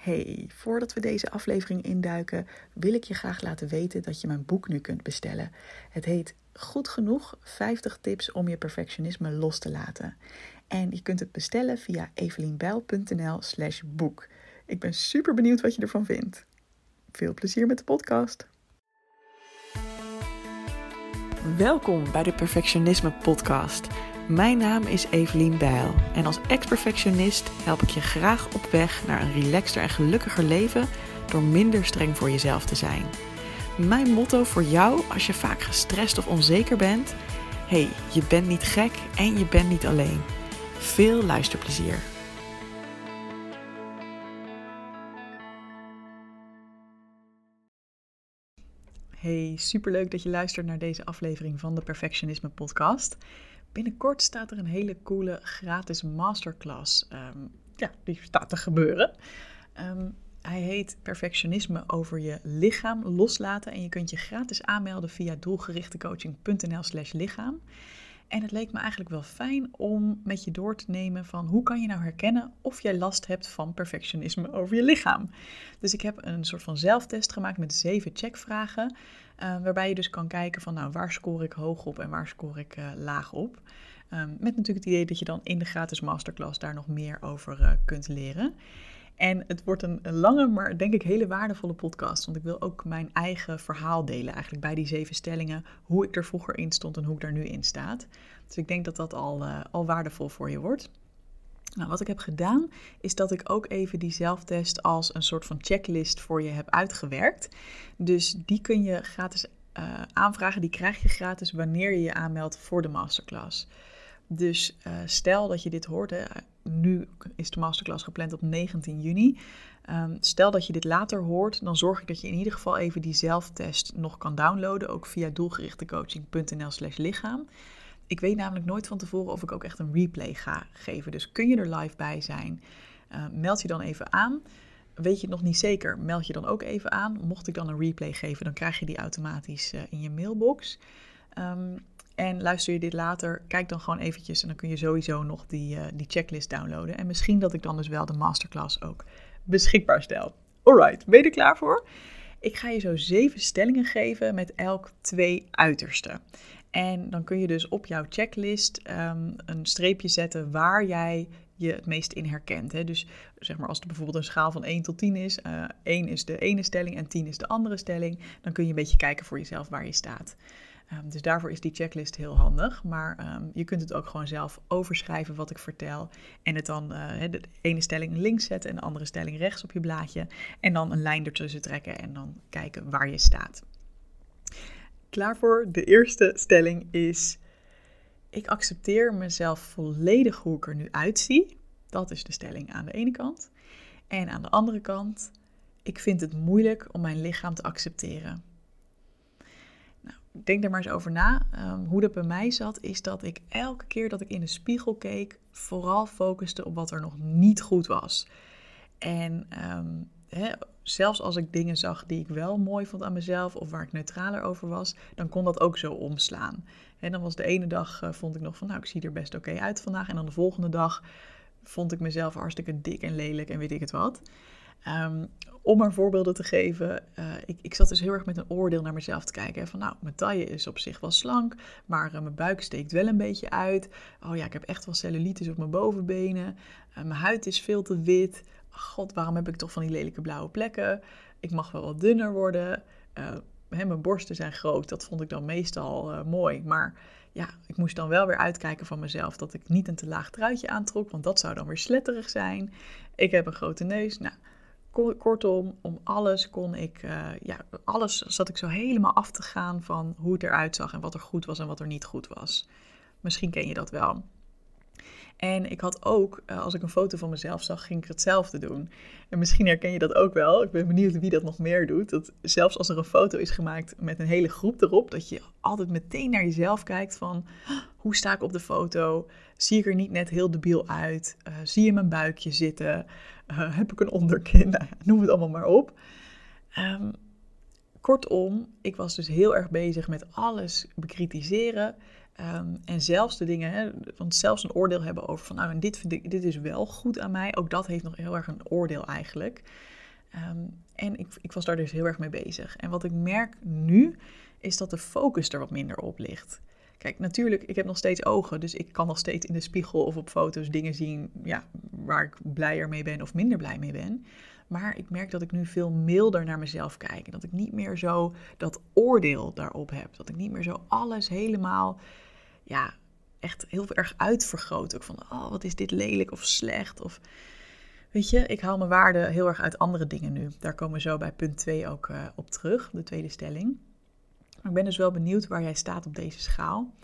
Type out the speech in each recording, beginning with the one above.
Hey, voordat we deze aflevering induiken, wil ik je graag laten weten dat je mijn boek nu kunt bestellen. Het heet Goed genoeg 50 tips om je perfectionisme los te laten. En je kunt het bestellen via evelienbijl.nl/slash boek. Ik ben super benieuwd wat je ervan vindt. Veel plezier met de podcast. Welkom bij de Perfectionisme Podcast. Mijn naam is Evelien Bijl en als ex-perfectionist help ik je graag op weg naar een relaxter en gelukkiger leven door minder streng voor jezelf te zijn. Mijn motto voor jou als je vaak gestrest of onzeker bent: hey, je bent niet gek en je bent niet alleen. Veel luisterplezier. Hey, superleuk dat je luistert naar deze aflevering van de Perfectionisme Podcast. Binnenkort staat er een hele coole gratis masterclass. Ehm, ja, die staat te gebeuren. Ehm, hij heet Perfectionisme over je lichaam loslaten. En je kunt je gratis aanmelden via doelgerichtecoaching.nl/slash lichaam. En het leek me eigenlijk wel fijn om met je door te nemen van hoe kan je nou herkennen of jij last hebt van perfectionisme over je lichaam. Dus ik heb een soort van zelftest gemaakt met zeven checkvragen. Uh, waarbij je dus kan kijken van nou waar score ik hoog op en waar score ik uh, laag op. Um, met natuurlijk het idee dat je dan in de gratis masterclass daar nog meer over uh, kunt leren. En het wordt een, lange, maar denk ik hele waardevolle podcast. Want ik wil ook mijn eigen verhaal delen, eigenlijk bij die zeven stellingen. Hoe ik er vroeger in stond en hoe ik daar nu in sta. Dus ik denk dat dat al, uh, al waardevol voor je wordt. Nou, wat ik heb gedaan, is dat ik ook even die zelftest als een soort van checklist voor je heb uitgewerkt. Dus die kun je gratis uh, aanvragen, die krijg je gratis wanneer je je aanmeldt voor de masterclass. Dus uh, stel dat je dit hoort, hè, nu is de masterclass gepland op 19 juni. Um, stel dat je dit later hoort, dan zorg ik dat je in ieder geval even die zelftest nog kan downloaden, ook via doelgerichtecoaching.nl/slash lichaam. Ik weet namelijk nooit van tevoren of ik ook echt een replay ga geven. Dus kun je er live bij zijn, uh, meld je dan even aan. Weet je het nog niet zeker, meld je dan ook even aan. Mocht ik dan een replay geven, dan krijg je die automatisch uh, in je mailbox. Um, en luister je dit later, kijk dan gewoon eventjes en dan kun je sowieso nog die, uh, die checklist downloaden. En misschien dat ik dan dus wel de masterclass ook beschikbaar stel. Alright, ben je er klaar voor? Ik ga je zo zeven stellingen geven met elk twee uitersten. En dan kun je dus op jouw checklist um, een streepje zetten waar jij je het meest in herkent. Hè? Dus zeg maar als er bijvoorbeeld een schaal van 1 tot 10 is, uh, 1 is de ene stelling en 10 is de andere stelling, dan kun je een beetje kijken voor jezelf waar je staat. Um, dus daarvoor is die checklist heel handig. Maar um, je kunt het ook gewoon zelf overschrijven wat ik vertel. En het dan uh, de ene stelling links zetten en de andere stelling rechts op je blaadje. En dan een lijn ertussen trekken en dan kijken waar je staat. Klaar voor? De eerste stelling is: Ik accepteer mezelf volledig hoe ik er nu uitzie. Dat is de stelling aan de ene kant. En aan de andere kant: Ik vind het moeilijk om mijn lichaam te accepteren denk er maar eens over na. Um, hoe dat bij mij zat, is dat ik elke keer dat ik in de spiegel keek, vooral focuste op wat er nog niet goed was. En um, hè, zelfs als ik dingen zag die ik wel mooi vond aan mezelf of waar ik neutraler over was, dan kon dat ook zo omslaan. En dan was de ene dag, uh, vond ik nog van, nou, ik zie er best oké uit vandaag. En dan de volgende dag vond ik mezelf hartstikke dik en lelijk en weet ik het wat. Um, om maar voorbeelden te geven, uh, ik, ik zat dus heel erg met een oordeel naar mezelf te kijken. Van nou, mijn taille is op zich wel slank, maar uh, mijn buik steekt wel een beetje uit. Oh ja, ik heb echt wel cellulitis op mijn bovenbenen. Uh, mijn huid is veel te wit. God, waarom heb ik toch van die lelijke blauwe plekken? Ik mag wel wat dunner worden. Hè, mijn borsten zijn groot, dat vond ik dan meestal mooi. Maar ja, ik moest dan wel weer uitkijken van mezelf dat ik niet een te laag truitje aantrok, want dat zou dan weer sletterig zijn. Ik heb een grote neus. Nou, Kortom, om alles kon ik, uh, ja, alles zat ik zo helemaal af te gaan van hoe het eruit zag en wat er goed was en wat er niet goed was. Misschien ken je dat wel. En ik had ook, uh, als ik een foto van mezelf zag, ging ik hetzelfde doen. En misschien herken je dat ook wel. Ik ben benieuwd wie dat nog meer doet. Dat zelfs als er een foto is gemaakt met een hele groep erop, dat je altijd meteen naar jezelf kijkt van hoe sta ik op de foto? Zie ik er niet net heel debiel uit? Uh, zie je mijn buikje zitten? Uh, heb ik een onderkin? Nou, noem het allemaal maar op. Um, kortom, ik was dus heel erg bezig met alles bekritiseren. Ehm, en zelfs de dingen, hè, want zelfs een oordeel hebben over van, nou, en dit vind ik, dit is wel goed aan mij. Ook dat heeft nog heel erg een oordeel eigenlijk. Ehm, en ik, ik was daar dus heel erg mee bezig. En wat ik merk nu, is dat de focus er wat minder op ligt. Kijk, natuurlijk, ik heb nog steeds ogen, dus ik kan nog steeds in de spiegel of op foto's dingen zien ja, waar ik blijer mee ben of minder blij mee ben. Maar ik merk dat ik nu veel milder naar mezelf kijk. En dat ik niet meer zo dat oordeel daarop heb. Dat ik niet meer zo alles helemaal, ja, echt heel erg uitvergroot. Ook van, oh, wat is dit lelijk of slecht. Of, weet je, ik haal mijn waarde heel erg uit andere dingen nu. Daar komen we zo bij punt 2 ook uh, op terug, de tweede stelling. Ik ben dus wel benieuwd waar jij staat op deze schaal.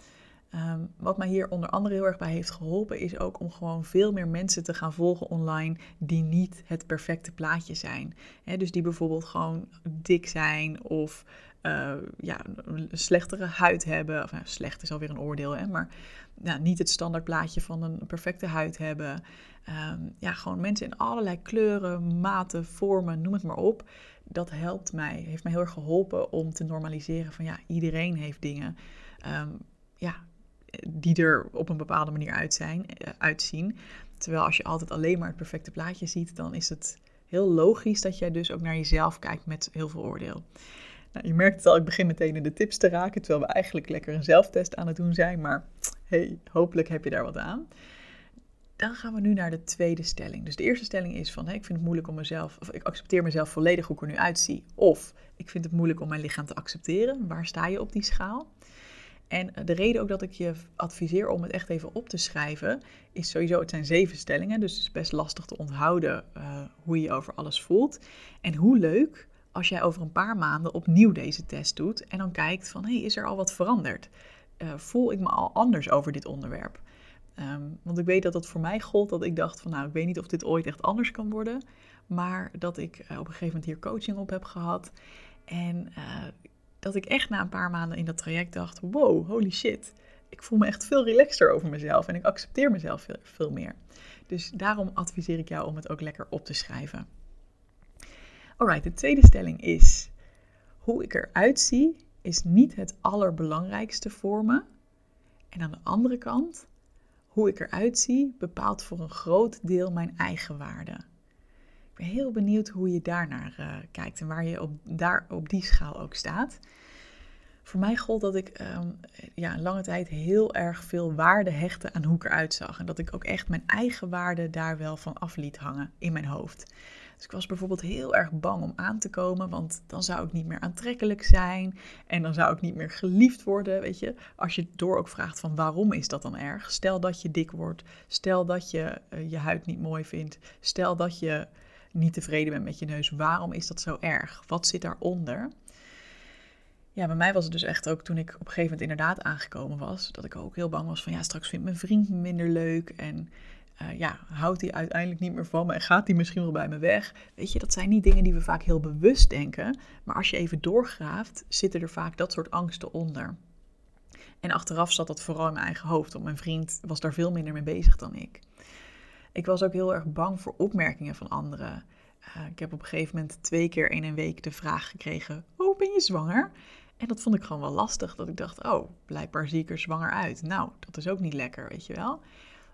Um, wat mij hier onder andere heel erg bij heeft geholpen, is ook om gewoon veel meer mensen te gaan volgen online die niet het perfecte plaatje zijn. dus die bijvoorbeeld gewoon dik zijn of uh, ja, een slechtere huid hebben. Of, nou, slecht is alweer een oordeel, hè, maar nou, niet het standaardplaatje van een perfecte huid hebben. Um, ja, gewoon mensen in allerlei kleuren, maten, vormen, noem het maar op. Dat helpt mij, heeft mij heel erg geholpen om te normaliseren van ja, iedereen heeft dingen. Um, ja, die er op een bepaalde manier uit zijn, eh, uitzien. Terwijl als je altijd alleen maar het perfecte plaatje ziet, dan is het heel logisch dat jij dus ook naar jezelf kijkt met heel veel oordeel. Nou, je merkt het al, ik begin meteen in de tips te raken, terwijl we eigenlijk lekker een zelftest aan het doen zijn. Maar hey, hopelijk heb je daar wat aan. Dan gaan we nu naar de tweede stelling. Dus de eerste stelling is van, hey, ik vind het moeilijk om mezelf, of ik accepteer mezelf volledig hoe ik er nu uitzie. Of ik vind het moeilijk om mijn lichaam te accepteren. Waar sta je op die schaal? En de reden ook dat ik je adviseer om het echt even op te schrijven, is sowieso, het zijn zeven stellingen, dus het is best lastig te onthouden uh, hoe je over alles voelt. En hoe leuk als jij over een paar maanden opnieuw deze test doet en dan kijkt van, hé, hey, is er al wat veranderd? Uh, voel ik me al anders over dit onderwerp? Um, want ik weet dat het voor mij gold dat ik dacht van, nou, ik weet niet of dit ooit echt anders kan worden, maar dat ik uh, op een gegeven moment hier coaching op heb gehad. En dat ik echt na een paar maanden in dat traject dacht: wow, holy shit. Ik voel me echt veel relaxter over mezelf en ik accepteer mezelf veel, veel meer. Dus daarom adviseer ik jou om het ook lekker op te schrijven. Alright, de tweede stelling is: hoe ik eruit zie is niet het allerbelangrijkste voor me. En aan de andere kant, hoe ik eruit zie bepaalt voor een groot deel mijn eigen waarde. Ik ben heel benieuwd hoe je daarnaar uh, kijkt en waar je op, daar, op die schaal ook staat. Voor mij gold dat ik um, ja, lange tijd heel erg veel waarde hechtte aan hoe ik eruit zag. En dat ik ook echt mijn eigen waarde daar wel van af liet hangen in mijn hoofd. Dus ik was bijvoorbeeld heel erg bang om aan te komen, want dan zou ik niet meer aantrekkelijk zijn en dan zou ik niet meer geliefd worden, weet je. Als je door ook vraagt van waarom is dat dan erg? Stel dat je dik wordt, stel dat je uh, je huid niet mooi vindt, stel dat je niet tevreden bent met je neus. Waarom is dat zo erg? Wat zit daaronder? Ja, bij mij was het dus echt ook toen ik op een gegeven moment inderdaad aangekomen was, dat ik ook heel bang was van ja, straks vindt mijn vriend me minder leuk en uh, ja, houdt hij uiteindelijk niet meer van me en gaat hij misschien wel bij me weg? Weet je, dat zijn niet dingen die we vaak heel bewust denken, maar als je even doorgraaft, zitten er vaak dat soort angsten onder. En achteraf zat dat vooral in mijn eigen hoofd, want mijn vriend was daar veel minder mee bezig dan ik. Ik was ook heel erg bang voor opmerkingen van anderen. Uh, ik heb op een gegeven moment twee keer in een week de vraag gekregen: Oh, ben je zwanger? En dat vond ik gewoon wel lastig. Dat ik dacht: Oh, blijkbaar zie ik er zwanger uit. Nou, dat is ook niet lekker, weet je wel.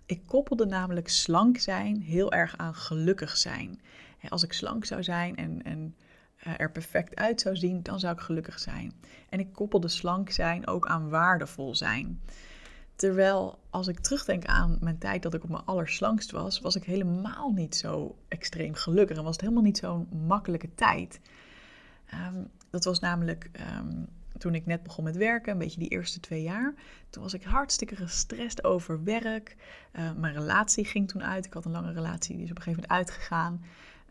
Ik koppelde namelijk slank zijn heel erg aan gelukkig zijn. Als ik slank zou zijn en, en uh, er perfect uit zou zien, dan zou ik gelukkig zijn. En ik koppelde slank zijn ook aan waardevol zijn. Terwijl als ik terugdenk aan mijn tijd dat ik op mijn allerslangst was, was ik helemaal niet zo extreem gelukkig en was het helemaal niet zo'n makkelijke tijd. Um, dat was namelijk um, toen ik net begon met werken, een beetje die eerste twee jaar. Toen was ik hartstikke gestrest over werk. Uh, mijn relatie ging toen uit. Ik had een lange relatie, die is op een gegeven moment uitgegaan.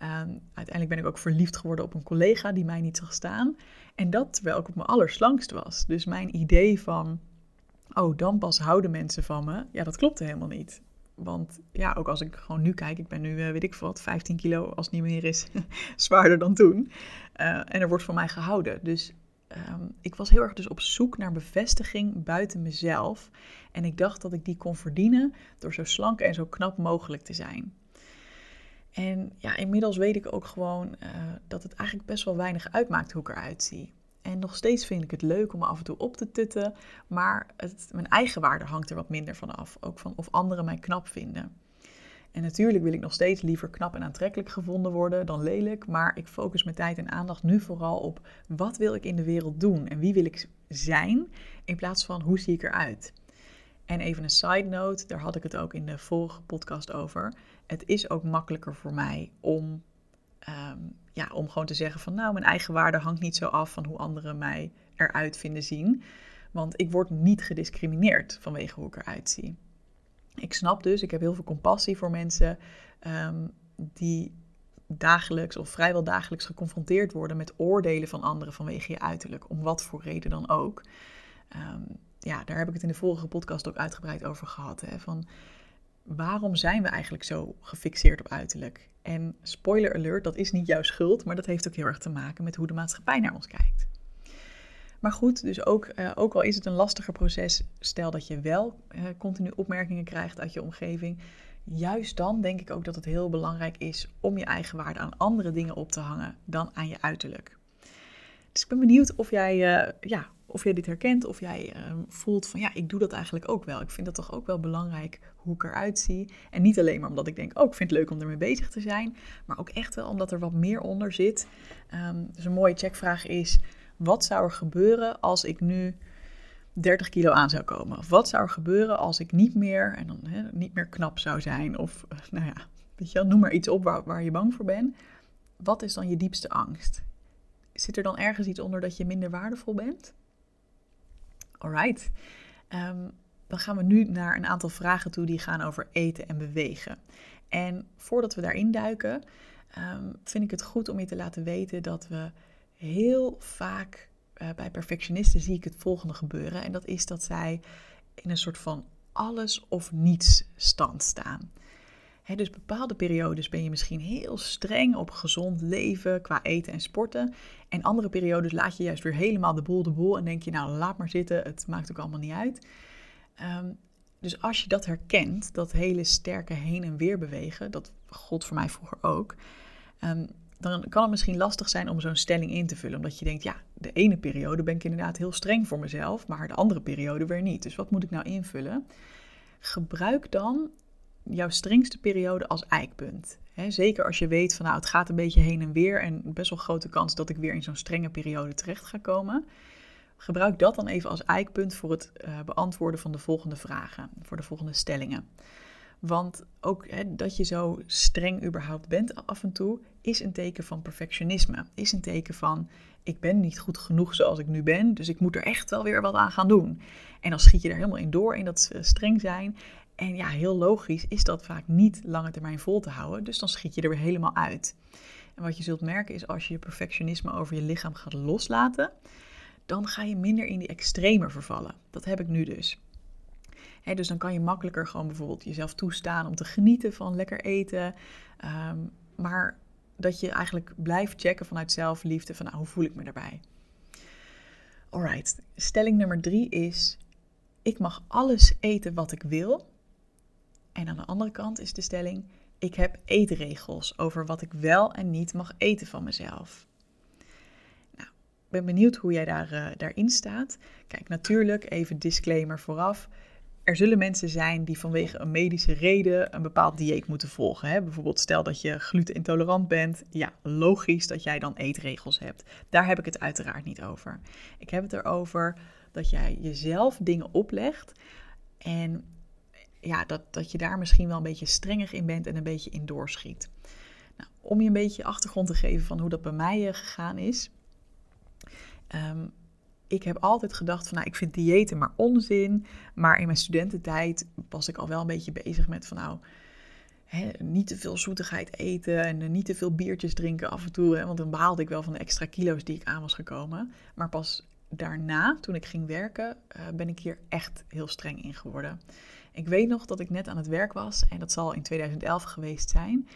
Um, uiteindelijk ben ik ook verliefd geworden op een collega die mij niet zag staan. En dat terwijl ik op mijn allerslangst was. Dus mijn idee van oh, dan pas houden mensen van me. Ja, dat klopte helemaal niet. Want ja, ook als ik gewoon nu kijk, ik ben nu, uh, weet ik wat, 15 kilo, als het niet meer is, zwaarder dan toen. Uh, en er wordt van mij gehouden. Dus um, ik was heel erg dus op zoek naar bevestiging buiten mezelf. En ik dacht dat ik die kon verdienen door zo slank en zo knap mogelijk te zijn. En ja, inmiddels weet ik ook gewoon uh, dat het eigenlijk best wel weinig uitmaakt hoe ik eruit zie. En nog steeds vind ik het leuk om af en toe op te tutten. Maar mijn eigen waarde hangt er wat minder van af. Ook van of anderen mij knap vinden. En natuurlijk wil ik nog steeds liever knap en aantrekkelijk gevonden worden dan lelijk. Maar ik focus mijn tijd en aandacht nu vooral op wat wil ik in de wereld doen en wie wil ik zijn. In plaats van hoe zie ik eruit. En even een side note, daar had ik het ook in de vorige podcast over. Het is ook makkelijker voor mij om, ehm, ja, om gewoon te zeggen van nou, mijn eigen waarde hangt niet zo af van hoe anderen mij eruit vinden zien. Want ik word niet gediscrimineerd vanwege hoe ik eruit zie. Ik snap dus, ik heb heel veel compassie voor mensen ehm, die dagelijks of vrijwel dagelijks geconfronteerd worden met oordelen van anderen vanwege je uiterlijk, om wat voor reden dan ook. Um, ja, daar heb ik het in de vorige podcast ook uitgebreid over gehad. Hè, van waarom zijn we eigenlijk zo gefixeerd op uiterlijk? En spoiler alert, dat is niet jouw schuld, maar dat heeft ook heel erg te maken met hoe de maatschappij naar ons kijkt. Maar goed, dus ook, uh, ook al is het een lastiger proces, stel dat je wel uh, continu opmerkingen krijgt uit je omgeving. Juist dan denk ik ook dat het heel belangrijk is om je eigen waarde aan andere dingen op te hangen dan aan je uiterlijk. Dus ik ben benieuwd of jij, uh, ja, of jij dit herkent, of jij uh, voelt van ja, ik doe dat eigenlijk ook wel. Ik vind dat toch ook wel belangrijk hoe ik eruit zie. En niet alleen maar omdat ik denk, oh, ik vind het leuk om ermee bezig te zijn, maar ook echt wel omdat er wat meer onder zit. Um, dus een mooie checkvraag is, wat zou er gebeuren als ik nu 30 kilo aan zou komen? Of wat zou er gebeuren als ik niet meer, en dan niet meer knap zou zijn? Of nou ja, weet je wel, noem maar iets op waar, waar je bang voor bent. Wat is dan je diepste angst? Zit er dan ergens iets onder dat je minder waardevol bent? Alright. Um, dan gaan we nu naar een aantal vragen toe die gaan over eten en bewegen. En voordat we daarin duiken, um, vind ik het goed om je te laten weten dat we heel vaak uh, bij perfectionisten zie ik het volgende gebeuren. En dat is dat zij in een soort van alles of niets stand staan. Dus bepaalde periodes ben je misschien heel streng op gezond leven qua eten en sporten. En andere periodes laat je juist weer helemaal de boel de boel en denk je, nou laat maar zitten, het maakt ook allemaal niet uit. Um, dus als je dat herkent, dat hele sterke heen en weer bewegen, dat gold voor mij vroeger ook, um, dan kan het misschien lastig zijn om zo'n stelling in te vullen. Omdat je denkt, ja, de ene periode ben ik inderdaad heel streng voor mezelf, maar de andere periode weer niet. Dus wat moet ik nou invullen? Gebruik dan jouw strengste periode als eikpunt. zeker als je weet van nou, het gaat een beetje heen en weer en best wel grote kans dat ik weer in zo'n strenge periode terecht ga komen. Gebruik dat dan even als eikpunt voor het uh, beantwoorden van de volgende vragen, voor de volgende stellingen. Want ook dat je zo streng überhaupt bent af en toe, is een teken van perfectionisme. Is een teken van ik ben niet goed genoeg zoals ik nu ben, dus ik moet er echt wel weer wat aan gaan doen. En dan schiet je er helemaal in door in dat streng zijn. En ja, heel logisch is dat vaak niet lange termijn vol te houden. Dus dan schiet je er weer helemaal uit. En wat je zult merken is als je je perfectionisme over je lichaam gaat loslaten, dan ga je minder in die extreme vervallen. Dat heb ik nu dus. dus dan kan je makkelijker gewoon bijvoorbeeld jezelf toestaan om te genieten van lekker eten. Ehm, maar dat je eigenlijk blijft checken vanuit zelfliefde van nou, hoe voel ik me daarbij. Alright, stelling nummer drie is: ik mag alles eten wat ik wil, en aan de andere kant is de stelling: ik heb eetregels over wat ik wel en niet mag eten van mezelf. Nou, ik ben benieuwd hoe jij daar, uh, daarin staat. Kijk, natuurlijk, even disclaimer vooraf. Er zullen mensen zijn die vanwege een medische reden een bepaald dieet moeten volgen. Hè? Bijvoorbeeld stel dat je glutenintolerant bent. Ja, logisch dat jij dan eetregels hebt. Daar heb ik het uiteraard niet over. Ik heb het erover dat jij jezelf dingen oplegt en ja, dat, dat je daar misschien wel een beetje strenger in bent en een beetje in doorschiet. Nou, om je een beetje achtergrond te geven van hoe dat bij mij uh, gegaan is. Um, ik heb altijd gedacht van, nou, ik vind diëten maar onzin. Maar in mijn studententijd was ik al wel een beetje bezig met van, nou, niet te veel zoetigheid eten en niet te veel biertjes drinken af en toe. Want dan behaalde ik wel van de extra kilo's die ik aan was gekomen. Maar pas daarna, toen ik ging werken, uh, ben ik hier echt heel streng in geworden. Ik weet nog dat ik net aan het werk was en dat zal in 2011 geweest zijn.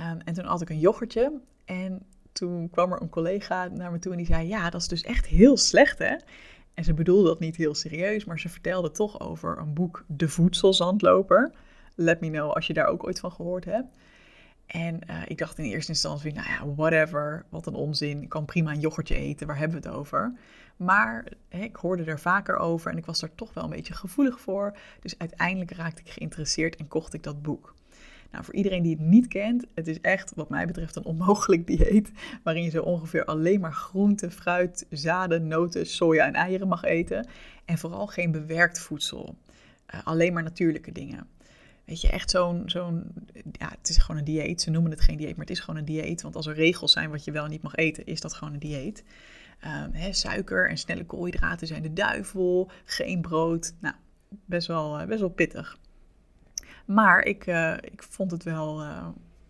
Um, en toen had ik een yoghurtje en toen kwam er een collega naar me toe en die zei: Ja, dat is dus echt heel slecht, hè? En ze bedoelde dat niet heel serieus, maar ze vertelde toch over een boek De Voedselzandloper. Let me know als je daar ook ooit van gehoord hebt. En eh, ik dacht in eerste instantie, nou ja, whatever, wat een onzin. Ik kan prima een yoghurtje eten, waar hebben we het over? Maar hè, ik hoorde er vaker over en ik was er toch wel een beetje gevoelig voor. Dus uiteindelijk raakte ik geïnteresseerd en kocht ik dat boek. Nou, voor iedereen die het niet kent, het is echt wat mij betreft een onmogelijk dieet. Waarin je zo ongeveer alleen maar groente, fruit, zaden, noten, soja en eieren mag eten. En vooral geen bewerkt voedsel. Uh, alleen maar natuurlijke dingen. Weet je, echt zo'n, zo'n, ja, het is gewoon een dieet. Ze noemen het geen dieet, maar het is gewoon een dieet. Want als er regels zijn wat je wel en niet mag eten, is dat gewoon een dieet. Um, suiker en snelle koolhydraten zijn de duivel. Geen brood. Nou, best wel, uh, best wel pittig. Maar ik, uh, ik vond het wel, uh,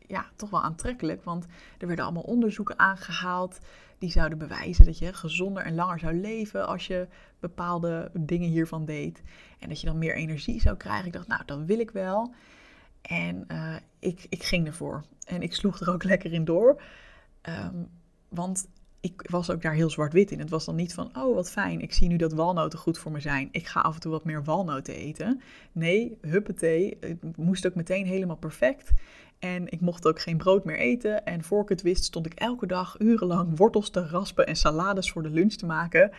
ja, toch wel aantrekkelijk. Want er werden allemaal onderzoeken aangehaald. Die zouden bewijzen dat je gezonder en langer zou leven als je bepaalde dingen hiervan deed. En dat je dan meer energie zou krijgen. Ik dacht, nou, dat wil ik wel. En uh, ik, ik ging ervoor. En ik sloeg er ook lekker in door. Um, want ik was ook daar heel zwart-wit in. Het was dan niet van, oh wat fijn, ik zie nu dat walnoten goed voor me zijn. Ik ga af en toe wat meer walnoten eten. Nee, huppatee, het moest ook meteen helemaal perfect. En ik mocht ook geen brood meer eten. En voor ik het wist stond ik elke dag urenlang wortels te raspen en salades voor de lunch te maken.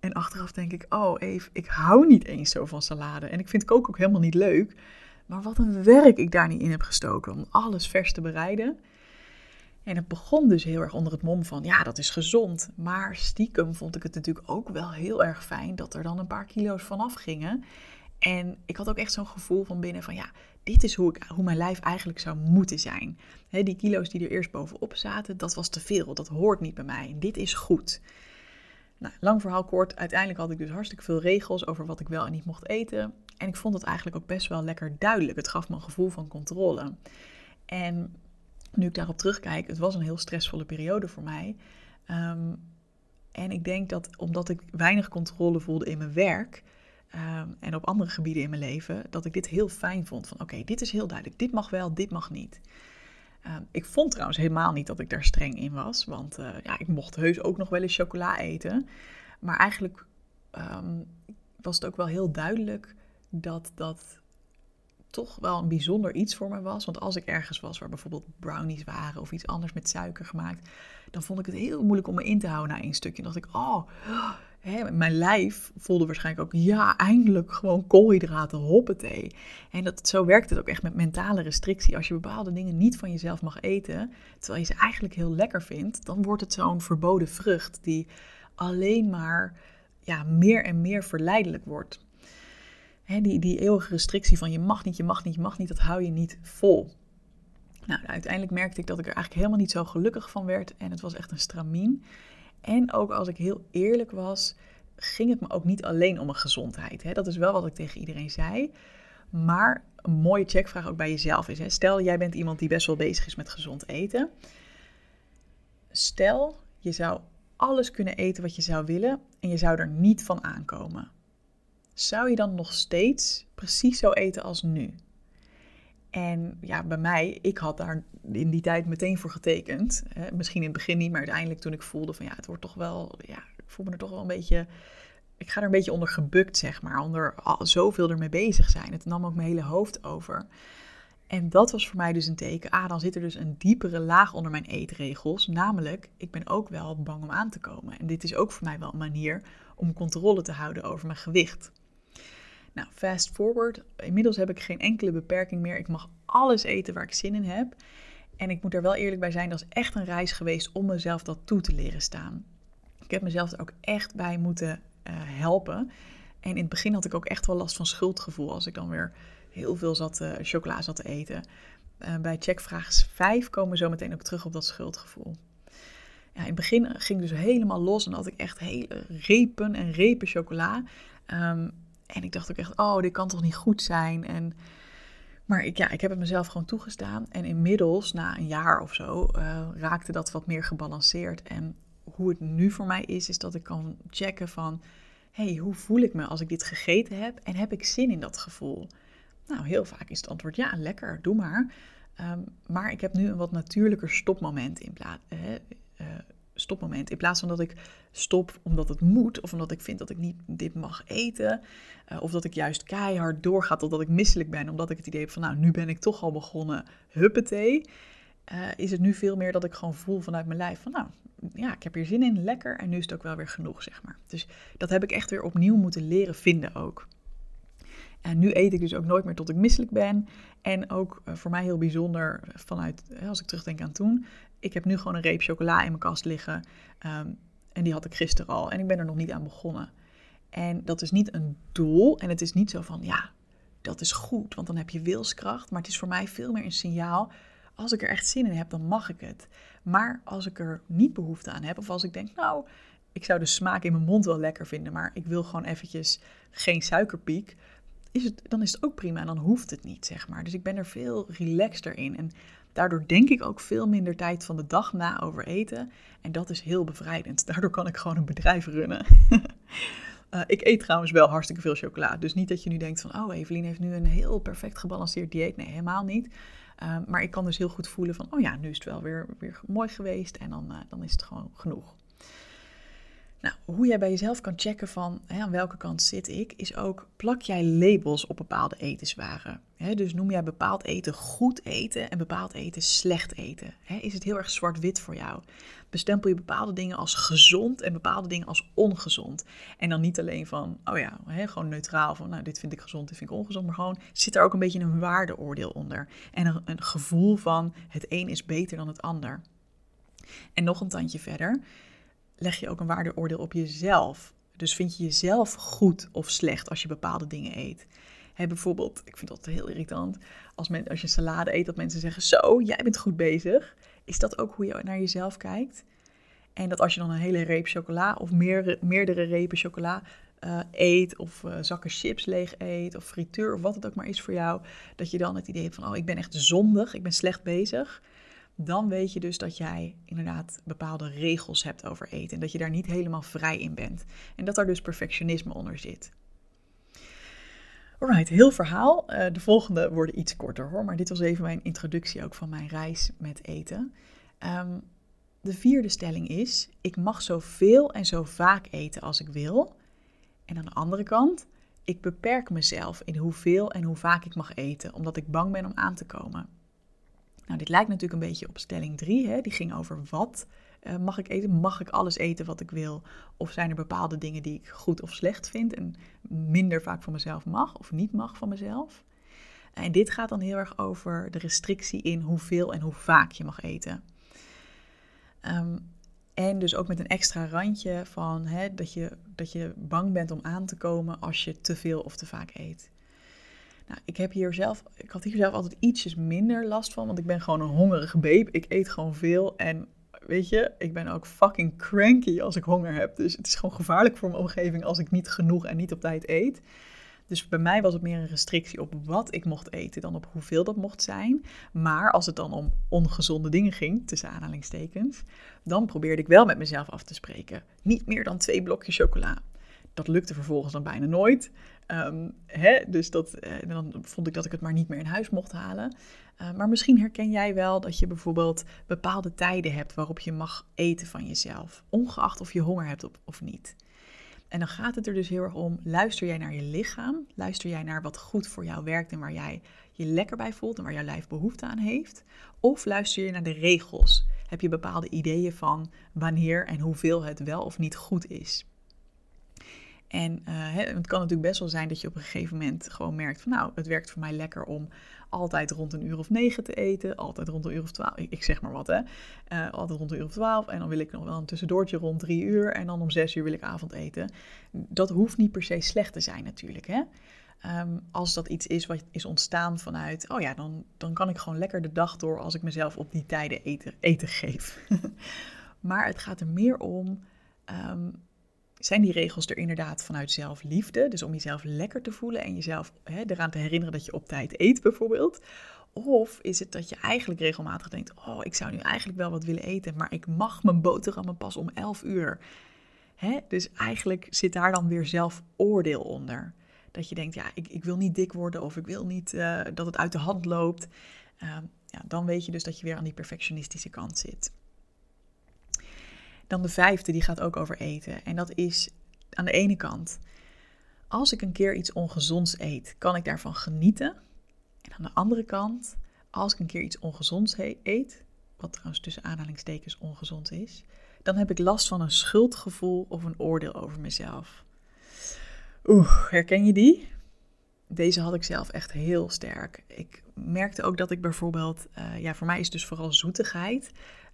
En achteraf denk ik, oh Eve, ik hou niet eens zo van salade. En ik vind koken ook helemaal niet leuk. Maar wat een werk ik daar niet in heb gestoken om alles vers te bereiden. En het begon dus heel erg onder het mom van, ja, dat is gezond. Maar stiekem vond ik het natuurlijk ook wel heel erg fijn dat er dan een paar kilo's vanaf gingen. En ik had ook echt zo'n gevoel van binnen van, ja, dit is hoe, ik, hoe mijn lijf eigenlijk zou moeten zijn. die kilo's die er eerst bovenop zaten, dat was te veel. Dat hoort niet bij mij. Dit is goed. Nou, lang verhaal kort, uiteindelijk had ik dus hartstikke veel regels over wat ik wel en niet mocht eten. En ik vond het eigenlijk ook best wel lekker duidelijk. Het gaf me een gevoel van controle. En nu ik daarop terugkijk, het was een heel stressvolle periode voor mij. Um, en ik denk dat omdat ik weinig controle voelde in mijn werk um, en op andere gebieden in mijn leven, dat ik dit heel fijn vond. Van oké, dit is heel duidelijk, dit mag wel, dit mag niet. Um, ik vond trouwens helemaal niet dat ik daar streng in was, want uh, ja, ik mocht heus ook nog wel eens chocola eten. Maar eigenlijk was het ook wel heel duidelijk dat dat toch wel een bijzonder iets voor me was. Want als ik ergens was waar bijvoorbeeld brownies waren of iets anders met suiker gemaakt, dan vond ik het heel moeilijk om me in te houden na één stukje. En dacht ik, oh, hè, mijn lijf voelde waarschijnlijk ook, ja, eindelijk gewoon koolhydraten, hoppatee. En dat, zo werkt het ook echt met mentale restrictie. Als je bepaalde dingen niet van jezelf mag eten, terwijl je ze eigenlijk heel lekker vindt, dan wordt het zo'n verboden vrucht die alleen maar ja, meer en meer verleidelijk wordt die, die eeuwige restrictie van je mag niet, je mag niet, je mag niet, dat hou je niet vol. Nou, uiteindelijk merkte ik dat ik er eigenlijk helemaal niet zo gelukkig van werd en het was echt een stramien. En ook als ik heel eerlijk was, ging het me ook niet alleen om mijn gezondheid. Hè. Dat is wel wat ik tegen iedereen zei. Maar een mooie checkvraag ook bij jezelf is: hè. stel jij bent iemand die best wel bezig is met gezond eten. Stel je zou alles kunnen eten wat je zou willen en je zou er niet van aankomen zou je dan nog steeds precies zo eten als nu? En ja, bij mij, ik had daar in die tijd meteen voor getekend. Misschien in het begin niet, maar uiteindelijk toen ik voelde van ja, het wordt toch wel, ja, ik voel me er toch wel een beetje, ik ga er een beetje onder gebukt, zeg maar. Onder zoveel ermee bezig zijn. Het nam ook mijn hele hoofd over. En dat was voor mij dus een teken. Ah, dan zit er dus een diepere laag onder mijn eetregels. Namelijk, ik ben ook wel bang om aan te komen. En dit is ook voor mij wel een manier om controle te houden over mijn gewicht. Nou, fast forward. Inmiddels heb ik geen enkele beperking meer. Ik mag alles eten waar ik zin in heb. En ik moet er wel eerlijk bij zijn, dat is echt een reis geweest om mezelf dat toe te leren staan. Ik heb mezelf er ook echt bij moeten uh, helpen. En in het begin had ik ook echt wel last van schuldgevoel als ik dan weer heel veel zat, uh, chocola zat te eten. Uh, bij checkvraag 5 komen we zo meteen ook terug op dat schuldgevoel. Ja, in het begin ging ik dus helemaal los en had ik echt hele repen en repen chocola. Um, en ik dacht ook echt, oh, dit kan toch niet goed zijn. En, maar ik, ja, ik heb het mezelf gewoon toegestaan. En inmiddels, na een jaar of zo, uh, raakte dat wat meer gebalanceerd. En hoe het nu voor mij is, is dat ik kan checken van... hey, hoe voel ik me als ik dit gegeten heb? En heb ik zin in dat gevoel? Nou, heel vaak is het antwoord ja, lekker, doe maar. Um, maar ik heb nu een wat natuurlijker stopmoment in plaats. Stopmoment. In plaats van dat ik stop omdat het moet, of omdat ik vind dat ik niet dit mag eten, uh, of dat ik juist keihard doorga totdat ik misselijk ben, omdat ik het idee heb van nou, nu ben ik toch al begonnen, huppatee. eh, is het nu veel meer dat ik gewoon voel vanuit mijn lijf van nou, ja, ik heb hier zin in, lekker en nu is het ook wel weer genoeg, zeg maar. Dus dat heb ik echt weer opnieuw moeten leren vinden ook. En nu eet ik dus ook nooit meer tot ik misselijk ben. En ook eh, voor mij heel bijzonder vanuit, als ik terugdenk aan toen. Ik heb nu gewoon een reep chocola in mijn kast liggen. Ehm, en die had ik gisteren al. En ik ben er nog niet aan begonnen. En dat is niet een doel. En het is niet zo van, ja, dat is goed, want dan heb je wilskracht. Maar het is voor mij veel meer een signaal. Als ik er echt zin in heb, dan mag ik het. Maar als ik er niet behoefte aan heb, of als ik denk, nou, ik zou de smaak in mijn mond wel lekker vinden, maar ik wil gewoon eventjes geen suikerpiek, is het, dan is het ook prima en dan hoeft het niet, zeg maar. Dus ik ben er veel relaxter in. En daardoor denk ik ook veel minder tijd van de dag na over eten. En dat is heel bevrijdend. Daardoor kan ik gewoon een bedrijf runnen. Uh, ik eet trouwens wel hartstikke veel chocola. Dus niet dat je nu denkt van, oh, Evelien heeft nu een heel perfect gebalanceerd dieet. Nee, helemaal niet. Uh, maar ik kan dus heel goed voelen van, oh ja, nu is het wel weer, weer mooi geweest en dan, uh, dan is het gewoon genoeg. Nou, hoe jij bij jezelf kan checken van hè, aan welke kant zit ik, is ook plak jij labels op bepaalde etenswaren. Hè, dus noem jij bepaald eten goed eten en bepaald eten slecht eten. Hè, is het heel erg zwart-wit voor jou? Bestempel je bepaalde dingen als gezond en bepaalde dingen als ongezond. En dan niet alleen van, oh ja, gewoon neutraal van, nou dit vind ik gezond, dit vind ik ongezond, maar gewoon zit er ook een beetje een waardeoordeel onder. En een, een gevoel van het een is beter dan het ander. En nog een tandje verder leg je ook een waardeoordeel op jezelf. Dus vind je jezelf goed of slecht als je bepaalde dingen eet. He, bijvoorbeeld, ik vind dat heel irritant, als, men, als je salade eet, dat mensen zeggen, zo, jij bent goed bezig. Is dat ook hoe je naar jezelf kijkt? En dat als je dan een hele reep chocola of meer, meerdere repen chocola uh, eet, of uh, zakken chips leeg eet, of frituur, of wat het ook maar is voor jou, dat je dan het idee hebt van, oh, ik ben echt zondig, ik ben slecht bezig dan weet je dus dat jij inderdaad bepaalde regels hebt over eten. En dat je daar niet helemaal vrij in bent. En dat daar dus perfectionisme onder zit. Alright, heel verhaal. Uh, de volgende worden iets korter hoor. Maar dit was even mijn introductie ook van mijn reis met eten. Um, de vierde stelling is: ik mag zoveel en zo vaak eten als ik wil. En aan de andere kant, ik beperk mezelf in hoeveel en hoe vaak ik mag eten, omdat ik bang ben om aan te komen. Nou, dit lijkt natuurlijk een beetje op stelling 3. Die ging over wat uh, mag ik eten? Mag ik alles eten wat ik wil? Of zijn er bepaalde dingen die ik goed of slecht vind en minder vaak van mezelf mag of niet mag van mezelf? En dit gaat dan heel erg over de restrictie in hoeveel en hoe vaak je mag eten. Um, en dus ook met een extra randje van hè, dat, je, dat je bang bent om aan te komen als je te veel of te vaak eet. Nou, ik, heb hier zelf, ik had hier zelf altijd ietsjes minder last van, want ik ben gewoon een hongerige babe. Ik eet gewoon veel en weet je, ik ben ook fucking cranky als ik honger heb. Dus het is gewoon gevaarlijk voor mijn omgeving als ik niet genoeg en niet op tijd eet. Dus bij mij was het meer een restrictie op wat ik mocht eten dan op hoeveel dat mocht zijn. Maar als het dan om ongezonde dingen ging, tussen aanhalingstekens, dan probeerde ik wel met mezelf af te spreken. Niet meer dan twee blokjes chocola. Dat lukte vervolgens dan bijna nooit. Ehm, hè, dus dat, uh, dan vond ik dat ik het maar niet meer in huis mocht halen. Uh, maar misschien herken jij wel dat je bijvoorbeeld bepaalde tijden hebt waarop je mag eten van jezelf, ongeacht of je honger hebt of niet. En dan gaat het er dus heel erg om, luister jij naar je lichaam? Luister jij naar wat goed voor jou werkt en waar jij je lekker bij voelt en waar jouw lijf behoefte aan heeft? Of luister je naar de regels? Heb je bepaalde ideeën van wanneer en hoeveel het wel of niet goed is? En uh, het kan natuurlijk best wel zijn dat je op een gegeven moment gewoon merkt van nou, het werkt voor mij lekker om altijd rond een uur of negen te eten, altijd rond een uur of twaalf, ik, zeg maar wat hè, uh, altijd rond een uur of twaalf en dan wil ik nog wel een tussendoortje rond drie uur en dan om zes uur wil ik avondeten. Dat hoeft niet per se slecht te zijn natuurlijk hè. Um, als dat iets is wat is ontstaan vanuit, oh ja, dan, dan kan ik gewoon lekker de dag door als ik mezelf op die tijden eten, eten geef. maar het gaat er meer om um, zijn die regels er inderdaad vanuit zelfliefde? Dus om jezelf lekker te voelen en jezelf hè, eraan te herinneren dat je op tijd eet, bijvoorbeeld. Of is het dat je eigenlijk regelmatig denkt: Oh, ik zou nu eigenlijk wel wat willen eten, maar ik mag mijn boterhammen pas om 11 uur. Hè? Dus eigenlijk zit daar dan weer zelfoordeel onder. Dat je denkt: Ja, ik, ik wil niet dik worden of ik wil niet uh, dat het uit de hand loopt. Uh, ja, dan weet je dus dat je weer aan die perfectionistische kant zit. Dan de vijfde, die gaat ook over eten. En dat is aan de ene kant, als ik een keer iets ongezonds eet, kan ik daarvan genieten. En aan de andere kant, als ik een keer iets ongezonds eet, wat trouwens tussen aanhalingstekens ongezond is, dan heb ik last van een schuldgevoel of een oordeel over mezelf. Oeh, herken je die? Deze had ik zelf echt heel sterk. Ik merkte ook dat ik bijvoorbeeld, uh, ja, voor mij is dus vooral zoetigheid.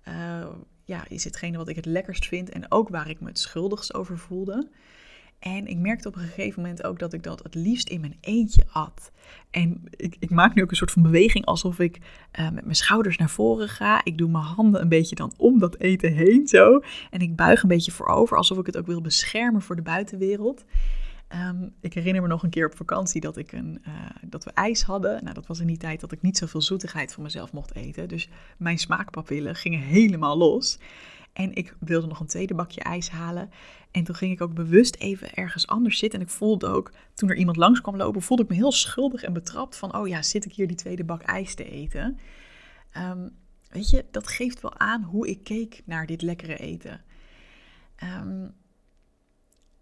Uh, ja, is hetgene wat ik het lekkerst vind en ook waar ik me het schuldigst over voelde. En ik merkte op een gegeven moment ook dat ik dat het liefst in mijn eentje at. En ik, ik maak nu ook een soort van beweging alsof ik uh, met mijn schouders naar voren ga. Ik doe mijn handen een beetje dan om dat eten heen zo. En ik buig een beetje voorover alsof ik het ook wil beschermen voor de buitenwereld. Um, ik herinner me nog een keer op vakantie dat, ik een, uh, dat we ijs hadden. Nou, dat was in die tijd dat ik niet zoveel zoetigheid van mezelf mocht eten. Dus mijn smaakpapillen gingen helemaal los. En ik wilde nog een tweede bakje ijs halen. En toen ging ik ook bewust even ergens anders zitten. En ik voelde ook, toen er iemand langs kwam lopen, voelde ik me heel schuldig en betrapt van, oh ja, zit ik hier die tweede bak ijs te eten? Um, weet je, dat geeft wel aan hoe ik keek naar dit lekkere eten. Um,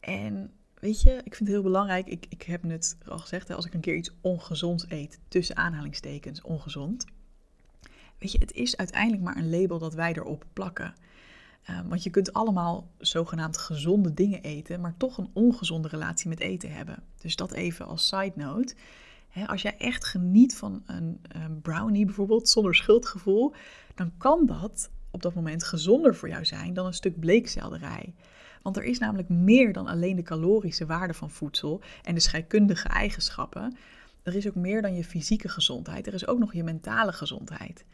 en weet je, ik vind het heel belangrijk, ik, ik heb het al gezegd, hè, als ik een keer iets ongezonds eet, tussen aanhalingstekens ongezond. Weet je, het is uiteindelijk maar een label dat wij erop plakken. Ehm, want je kunt allemaal zogenaamd gezonde dingen eten, maar toch een ongezonde relatie met eten hebben. Dus dat even als side note. als jij echt geniet van een, een brownie bijvoorbeeld, zonder schuldgevoel, dan kan dat op dat moment gezonder voor jou zijn dan een stuk bleekselderij. Want er is namelijk meer dan alleen de calorische waarde van voedsel en de scheikundige eigenschappen. Er is ook meer dan je fysieke gezondheid. Er is ook nog je mentale gezondheid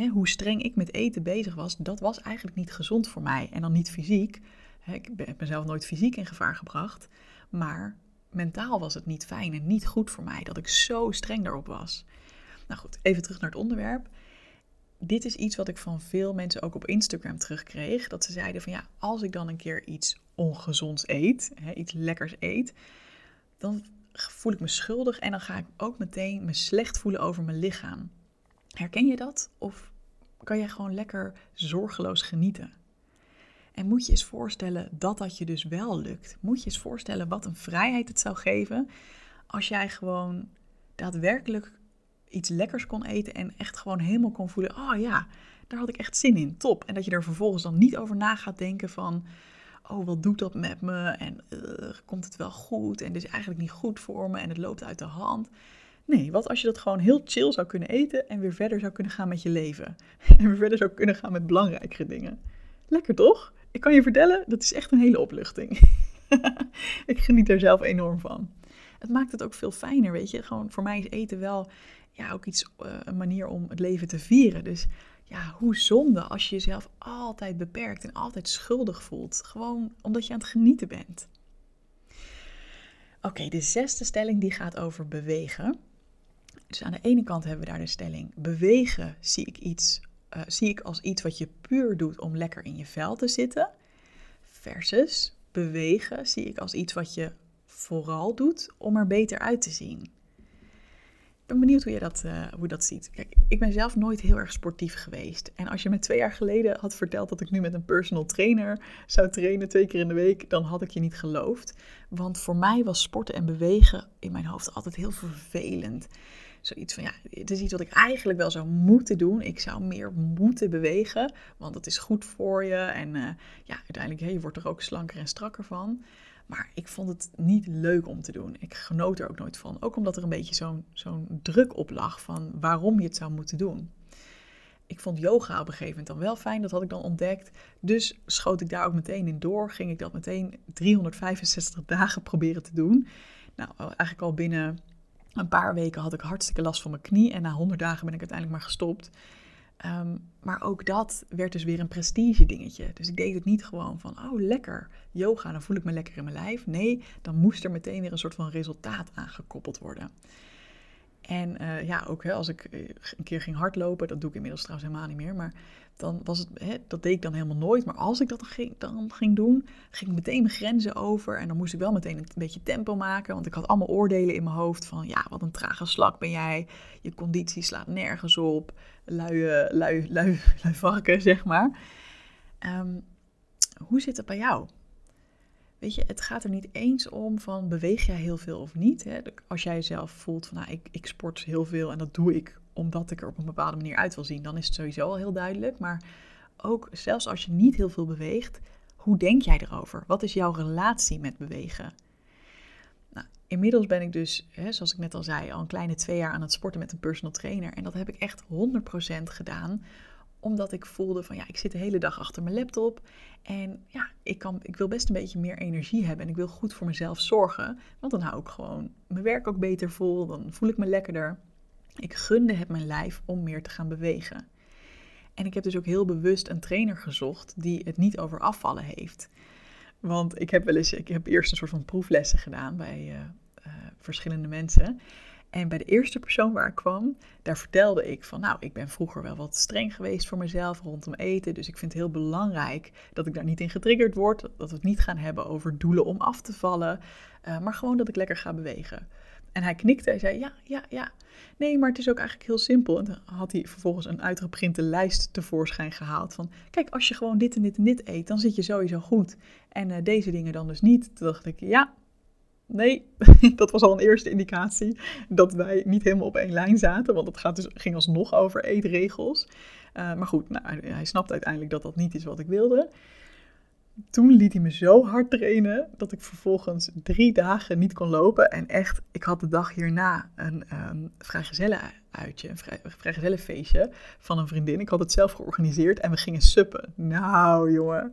hoe streng ik met eten bezig was, dat was eigenlijk niet gezond voor mij. En dan niet fysiek. Ik heb mezelf nooit fysiek in gevaar gebracht. Maar mentaal was het niet fijn en niet goed voor mij dat ik zo streng daarop was. Nou goed, even terug naar het onderwerp. Dit is iets wat ik van veel mensen ook op Instagram terugkreeg. Dat ze zeiden van ja, als ik dan een keer iets ongezonds eet, hè, iets lekkers eet, dan voel ik me schuldig en dan ga ik ook meteen me slecht voelen over mijn lichaam. Herken je dat? Of kan jij gewoon lekker zorgeloos genieten? En moet je eens voorstellen dat dat je dus wel lukt. Moet je eens voorstellen wat een vrijheid het zou geven als jij gewoon daadwerkelijk iets lekkers kon eten en echt gewoon helemaal kon voelen, oh ja, daar had ik echt zin in, top. En dat je er vervolgens dan niet over na gaat denken van, oh wat doet dat met me en uh, komt het wel goed en dit is eigenlijk niet goed voor me en het loopt uit de hand. Nee, wat als je dat gewoon heel chill zou kunnen eten en weer verder zou kunnen gaan met je leven? En weer verder zou kunnen gaan met belangrijkere dingen. Lekker toch? Ik kan je vertellen, dat is echt een hele opluchting. ik geniet er zelf enorm van. Het maakt het ook veel fijner, weet je. Gewoon voor mij is eten wel ja, ook iets, uh, een manier om het leven te vieren. Dus ja, hoe zonde als je jezelf altijd beperkt en altijd schuldig voelt. Gewoon omdat je aan het genieten bent. Oké, de zesde stelling die gaat over bewegen. Dus aan de ene kant hebben we daar de stelling: bewegen zie ik, iets, uh, zie ik als iets wat je puur doet om lekker in je vel te zitten. Versus bewegen zie ik als iets wat je vooral doet om er beter uit te zien. Ben benieuwd hoe je dat, uh, hoe dat ziet. Kijk, ik ben zelf nooit heel erg sportief geweest. En als je me twee jaar geleden had verteld dat ik nu met een personal trainer zou trainen twee keer in de week, dan had ik je niet geloofd. Want voor mij was sporten en bewegen in mijn hoofd altijd heel vervelend zoiets van, ja, het is iets wat ik eigenlijk wel zou moeten doen. Ik zou meer moeten bewegen, want dat is goed voor je. En uh, ja, uiteindelijk, hey, je wordt er ook slanker en strakker van. Maar ik vond het niet leuk om te doen. Ik genoot er ook nooit van. Ook omdat er een beetje zo'n druk op lag van waarom je het zou moeten doen. Ik vond yoga op een gegeven moment dan wel fijn, dat had ik dan ontdekt. Dus schoot ik daar ook meteen in door. Ging ik dat meteen 365 dagen proberen te doen. Nou, eigenlijk al binnen een paar weken had ik hartstikke last van mijn knie en na 100 dagen ben ik uiteindelijk maar gestopt. Um, maar ook dat werd dus weer een prestige dingetje. Dus ik deed het niet gewoon van, oh lekker, yoga, dan voel ik me lekker in mijn lijf. Nee, dan moest er meteen weer een soort van resultaat aangekoppeld worden. En uh, ja, ook hè, als ik eh, een keer ging hardlopen, dat doe ik inmiddels trouwens helemaal niet meer, maar dan was het, hè, dat deed ik dan helemaal nooit. Maar als ik dat dan ging, dan ging doen, ging ik meteen mijn grenzen over. En dan moest ik wel meteen een beetje tempo maken. Want ik had allemaal oordelen in mijn hoofd van, ja, wat een trage slak ben jij. Je conditie slaat nergens op. Luie, lui, lui, lui varken, zeg maar. Um, hoe zit het bij jou? Weet je, het gaat er niet eens om van beweeg jij heel veel of niet. Hè? Als jij zelf voelt van nou, ik, ik sport heel veel en dat doe ik omdat ik er op een bepaalde manier uit wil zien, dan is het sowieso al heel duidelijk. Maar ook zelfs als je niet heel veel beweegt, hoe denk jij erover? Wat is jouw relatie met bewegen? Nou, inmiddels ben ik dus, hè, zoals ik net al zei, al een kleine twee jaar aan het sporten met een personal trainer. En dat heb ik echt 100% gedaan omdat ik voelde van ja, ik zit de hele dag achter mijn laptop. En ja, ik, kan, ik wil best een beetje meer energie hebben. En ik wil goed voor mezelf zorgen. Want dan hou ik gewoon mijn werk ook beter vol. Dan voel ik me lekkerder. Ik gunde het mijn lijf om meer te gaan bewegen. En ik heb dus ook heel bewust een trainer gezocht die het niet over afvallen heeft. Want ik heb wel eens, ik heb eerst een soort van proeflessen gedaan bij uh, uh, verschillende mensen. En bij de eerste persoon waar ik kwam, daar vertelde ik van, nou, ik ben vroeger wel wat streng geweest voor mezelf rondom eten. Dus ik vind het heel belangrijk dat ik daar niet in getriggerd word. Dat we het niet gaan hebben over doelen om af te vallen. Uh, maar gewoon dat ik lekker ga bewegen. En hij knikte en zei, ja, ja, ja. Nee, maar het is ook eigenlijk heel simpel. En dan had hij vervolgens een uitgeprinte lijst tevoorschijn gehaald. Van, kijk, als je gewoon dit en dit en dit eet, dan zit je sowieso goed. En uh, deze dingen dan dus niet. Toen dacht ik, ja, Nee, dat was al een eerste indicatie dat wij niet helemaal op één lijn zaten. Want het gaat dus, ging alsnog over eetregels. Uh, maar goed, nou, hij snapt uiteindelijk dat dat niet is wat ik wilde. Toen liet hij me zo hard trainen dat ik vervolgens drie dagen niet kon lopen. En echt, ik had de dag hierna een um, uitje, een vrijgezellenfeestje van een vriendin. Ik had het zelf georganiseerd en we gingen suppen. Nou jongen,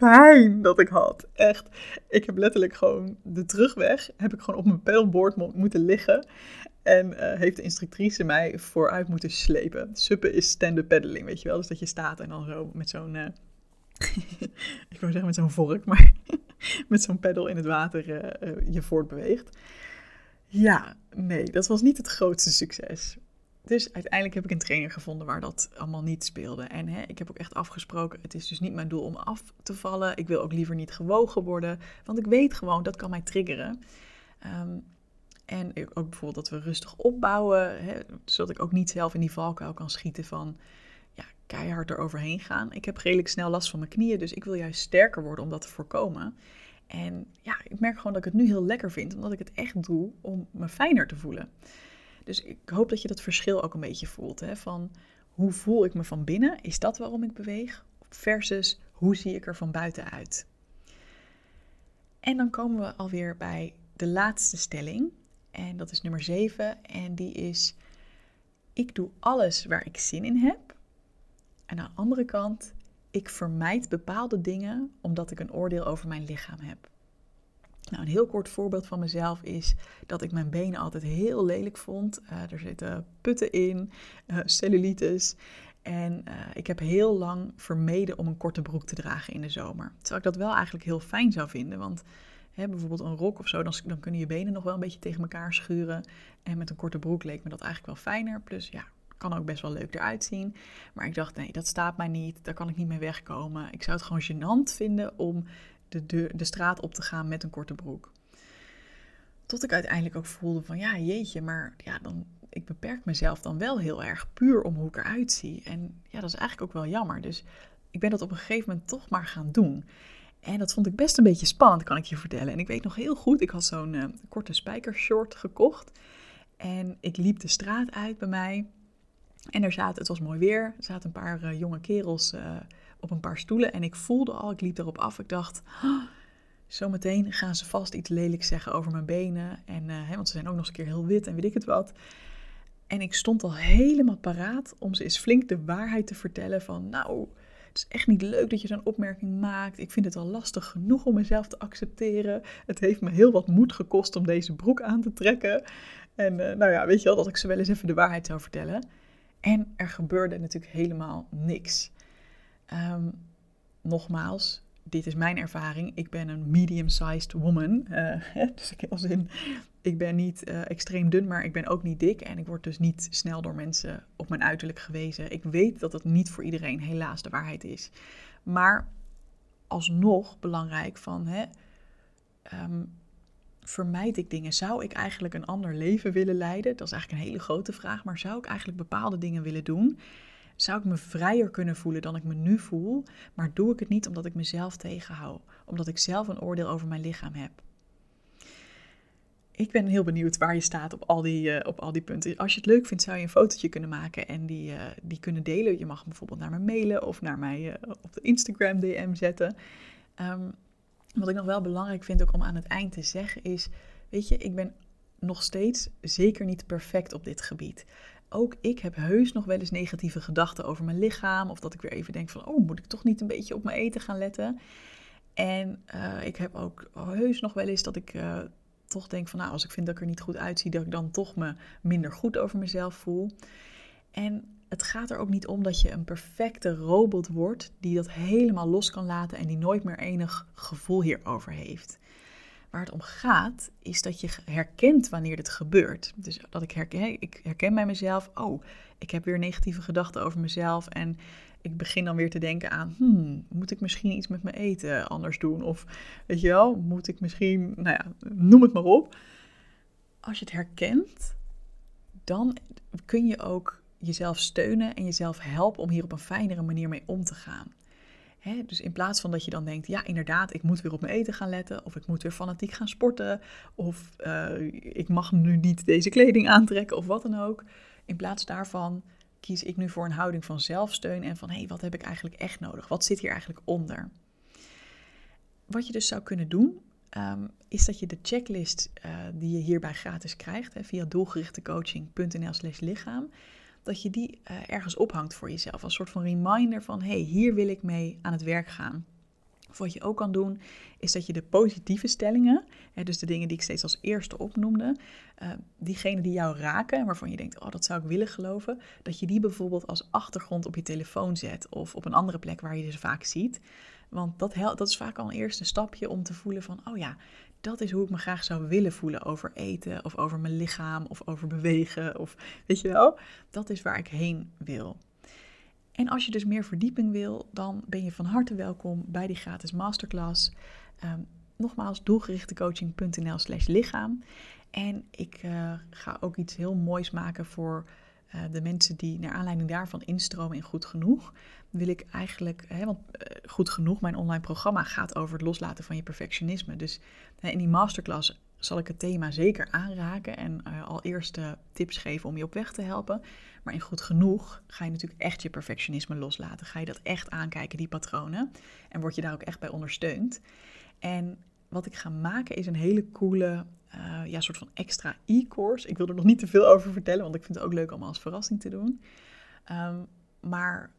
pijn dat ik had. Echt. Ik heb letterlijk gewoon de terugweg, heb ik gewoon op mijn pedalboard moeten liggen. En uh, heeft de instructrice mij vooruit moeten slepen. Suppen is stand-up pedaling, weet je wel. Dus dat je staat en dan zo met zo'n... Uh, ik wou zeggen met zo'n vork, maar met zo'n pedal in het water uh, je voortbeweegt. Ja, nee, dat was niet het grootste succes. Dus uiteindelijk heb ik een trainer gevonden waar dat allemaal niet speelde. En hè, ik heb ook echt afgesproken, het is dus niet mijn doel om af te vallen. Ik wil ook liever niet gewogen worden, want ik weet gewoon, dat kan mij triggeren. Um, en ook bijvoorbeeld dat we rustig opbouwen, hè, zodat ik ook niet zelf in die valkuil kan schieten van ja, keihard eroverheen gaan. Ik heb redelijk snel last van mijn knieën, dus ik wil juist sterker worden om dat te voorkomen. En ja, ik merk gewoon dat ik het nu heel lekker vind, omdat ik het echt doe om me fijner te voelen. Dus ik hoop dat je dat verschil ook een beetje voelt. Hè? Van hoe voel ik me van binnen? Is dat waarom ik beweeg? Versus hoe zie ik er van buiten uit? En dan komen we alweer bij de laatste stelling. En dat is nummer 7. En die is: Ik doe alles waar ik zin in heb. En aan de andere kant, ik vermijd bepaalde dingen omdat ik een oordeel over mijn lichaam heb. Nou, een heel kort voorbeeld van mezelf is dat ik mijn benen altijd heel lelijk vond. Uh, er zitten putten in, uh, cellulitis. En uh, ik heb heel lang vermeden om een korte broek te dragen in de zomer. Terwijl ik dat wel eigenlijk heel fijn zou vinden. Want hè, bijvoorbeeld een rok of zo, dan, dan kunnen je benen nog wel een beetje tegen elkaar schuren. En met een korte broek leek me dat eigenlijk wel fijner. Plus ja, kan ook best wel leuk eruit zien. Maar ik dacht, nee, dat staat mij niet. Daar kan ik niet mee wegkomen. Ik zou het gewoon gênant vinden om de, de, de straat op te gaan met een korte broek. Tot ik uiteindelijk ook voelde van ja, jeetje, maar ja, dan, ik beperk mezelf dan wel heel erg puur om hoe ik eruit zie. En ja, dat is eigenlijk ook wel jammer. Dus ik ben dat op een gegeven moment toch maar gaan doen. En dat vond ik best een beetje spannend, kan ik je vertellen. En ik weet nog heel goed, ik had zo'n uh, korte spijkershort gekocht. En ik liep de straat uit bij mij. En er zaten, het was mooi weer, er zaten een paar uh, jonge kerels uh, op een paar stoelen. En ik voelde al, ik liep erop af. Ik dacht, oh, zometeen gaan ze vast iets lelijks zeggen over mijn benen. En, uh, hè, want ze zijn ook nog eens een keer heel wit en weet ik het wat. En ik stond al helemaal paraat om ze eens flink de waarheid te vertellen van, nou, het is echt niet leuk dat je zo'n opmerking maakt. Ik vind het al lastig genoeg om mezelf te accepteren. Het heeft me heel wat moed gekost om deze broek aan te trekken. En uh, nou ja, weet je wel, dat ik ze wel eens even de waarheid zou vertellen. En er gebeurde natuurlijk helemaal niks. Um, nogmaals, dit is mijn ervaring. Ik ben een medium-sized woman. Uh, dus ik, als in, ik ben niet uh, extreem dun, maar ik ben ook niet dik. En ik word dus niet snel door mensen op mijn uiterlijk gewezen. Ik weet dat het niet voor iedereen helaas de waarheid is. Maar alsnog belangrijk van, hè, um, vermijd ik dingen? Zou ik eigenlijk een ander leven willen leiden? Dat is eigenlijk een hele grote vraag. Maar zou ik eigenlijk bepaalde dingen willen doen? Zou ik me vrijer kunnen voelen dan ik me nu voel, maar doe ik het niet omdat ik mezelf tegenhoud, omdat ik zelf een oordeel over mijn lichaam heb. ik ben heel benieuwd waar je staat op al die, uh, op al die punten. Als je het leuk vindt, zou je een fotootje kunnen maken en die, uh, die kunnen delen. Je mag bijvoorbeeld naar me mailen of naar mij uh, op de Instagram DM zetten. Um, wat ik nog wel belangrijk vind ook om aan het eind te zeggen is, weet je, ik ben nog steeds zeker niet perfect op dit gebied. Ook ik heb heus nog wel eens negatieve gedachten over mijn lichaam. Of dat ik weer even denk van, oh, moet ik toch niet een beetje op mijn eten gaan letten? En ik heb ook heus nog wel eens dat ik toch denk van nou, als ik vind dat ik er niet goed uitzie, dat ik dan toch me minder goed over mezelf voel. En het gaat er ook niet om dat je een perfecte robot wordt die dat helemaal los kan laten en die nooit meer enig gevoel hierover heeft. Waar het om gaat, is dat je herkent wanneer dit gebeurt. Dus dat ik herken, ik herken bij mezelf, oh, ik heb weer negatieve gedachten over mezelf en ik begin dan weer te denken aan, hmm, moet ik misschien iets met mijn eten anders doen? Of weet je wel, moet ik misschien, nou ja, noem het maar op. Als je het herkent, dan kun je ook jezelf steunen en jezelf helpen om hier op een fijnere manier mee om te gaan. Dus in plaats van dat je dan denkt, ja inderdaad, ik moet weer op mijn eten gaan letten, of ik moet weer fanatiek gaan sporten, of uh, ik mag nu niet deze kleding aantrekken, of wat dan ook. In plaats daarvan kies ik nu voor een houding van zelfsteun en van hé, hey, wat heb ik eigenlijk echt nodig? Wat zit hier eigenlijk onder? Wat je dus zou kunnen doen, um, is dat je de checklist uh, die je hierbij gratis krijgt, hè, via doelgerichtecoaching.nl slash lichaam, dat je die uh, ergens ophangt voor jezelf. Als soort van reminder van hé, hey, hier wil ik mee aan het werk gaan. Of wat je ook kan doen, is dat je de positieve stellingen, hè, dus de dingen die ik steeds als eerste opnoemde, uh, diegene die jou raken en waarvan je denkt, oh dat zou ik willen geloven, dat je die bijvoorbeeld als achtergrond op je telefoon zet of op een andere plek waar je ze vaak ziet. Want dat, dat is vaak al een eerste stapje om te voelen van, oh ja, dat is hoe ik me graag zou willen voelen over eten of over mijn lichaam of over bewegen of weet je wel, dat is waar ik heen wil. En als je dus meer verdieping wil, dan ben je van harte welkom bij die gratis masterclass. Um, nogmaals, doelgerichtecoaching.nl slash lichaam. En ik uh, ga ook iets heel moois maken voor uh, de mensen die naar aanleiding daarvan instromen in Goed Genoeg. Wil ik eigenlijk, hè, want uh, Goed Genoeg, mijn online programma, gaat over het loslaten van je perfectionisme. Dus in die masterclass zal ik het thema zeker aanraken en uh, al eerste tips geven om je op weg te helpen. Maar in goed genoeg ga je natuurlijk echt je perfectionisme loslaten. Ga je dat echt aankijken, die patronen. En word je daar ook echt bij ondersteund. En wat ik ga maken is een hele coole, ja, soort van extra e-course. Ik wil er nog niet te veel over vertellen, want ik vind het ook leuk om als verrassing te doen. Um, maar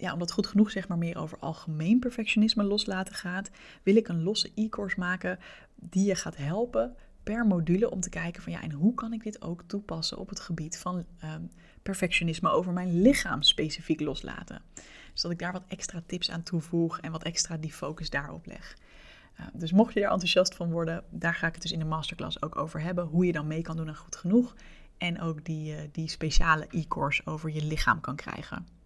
ja, omdat goed genoeg zeg maar meer over algemeen perfectionisme loslaten gaat, wil ik een losse e-course maken die je gaat helpen per module om te kijken van ja, en hoe kan ik dit ook toepassen op het gebied van um, perfectionisme over mijn lichaam specifiek loslaten. Dus dat ik daar wat extra tips aan toevoeg en wat extra die focus daarop leg. Uh, dus mocht je er enthousiast van worden, daar ga ik het dus in de masterclass ook over hebben. Hoe je dan mee kan doen aan goed genoeg. En ook die, uh, die speciale e-course over je lichaam kan krijgen.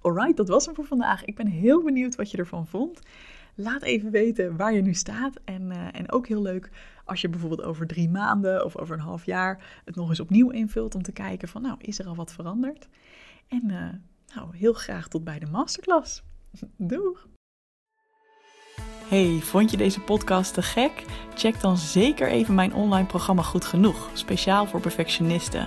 Alright, dat was hem voor vandaag. Ik ben heel benieuwd wat je ervan vond. Laat even weten waar je nu staat. En, uh, en ook heel leuk als je bijvoorbeeld over drie maanden of over een half jaar het nog eens opnieuw invult om te kijken van nou, is er al wat veranderd? En uh, nou, heel graag tot bij de masterclass. Doeg! Hey, vond je deze podcast te gek? Check dan zeker even mijn online programma Goed Genoeg, speciaal voor perfectionisten.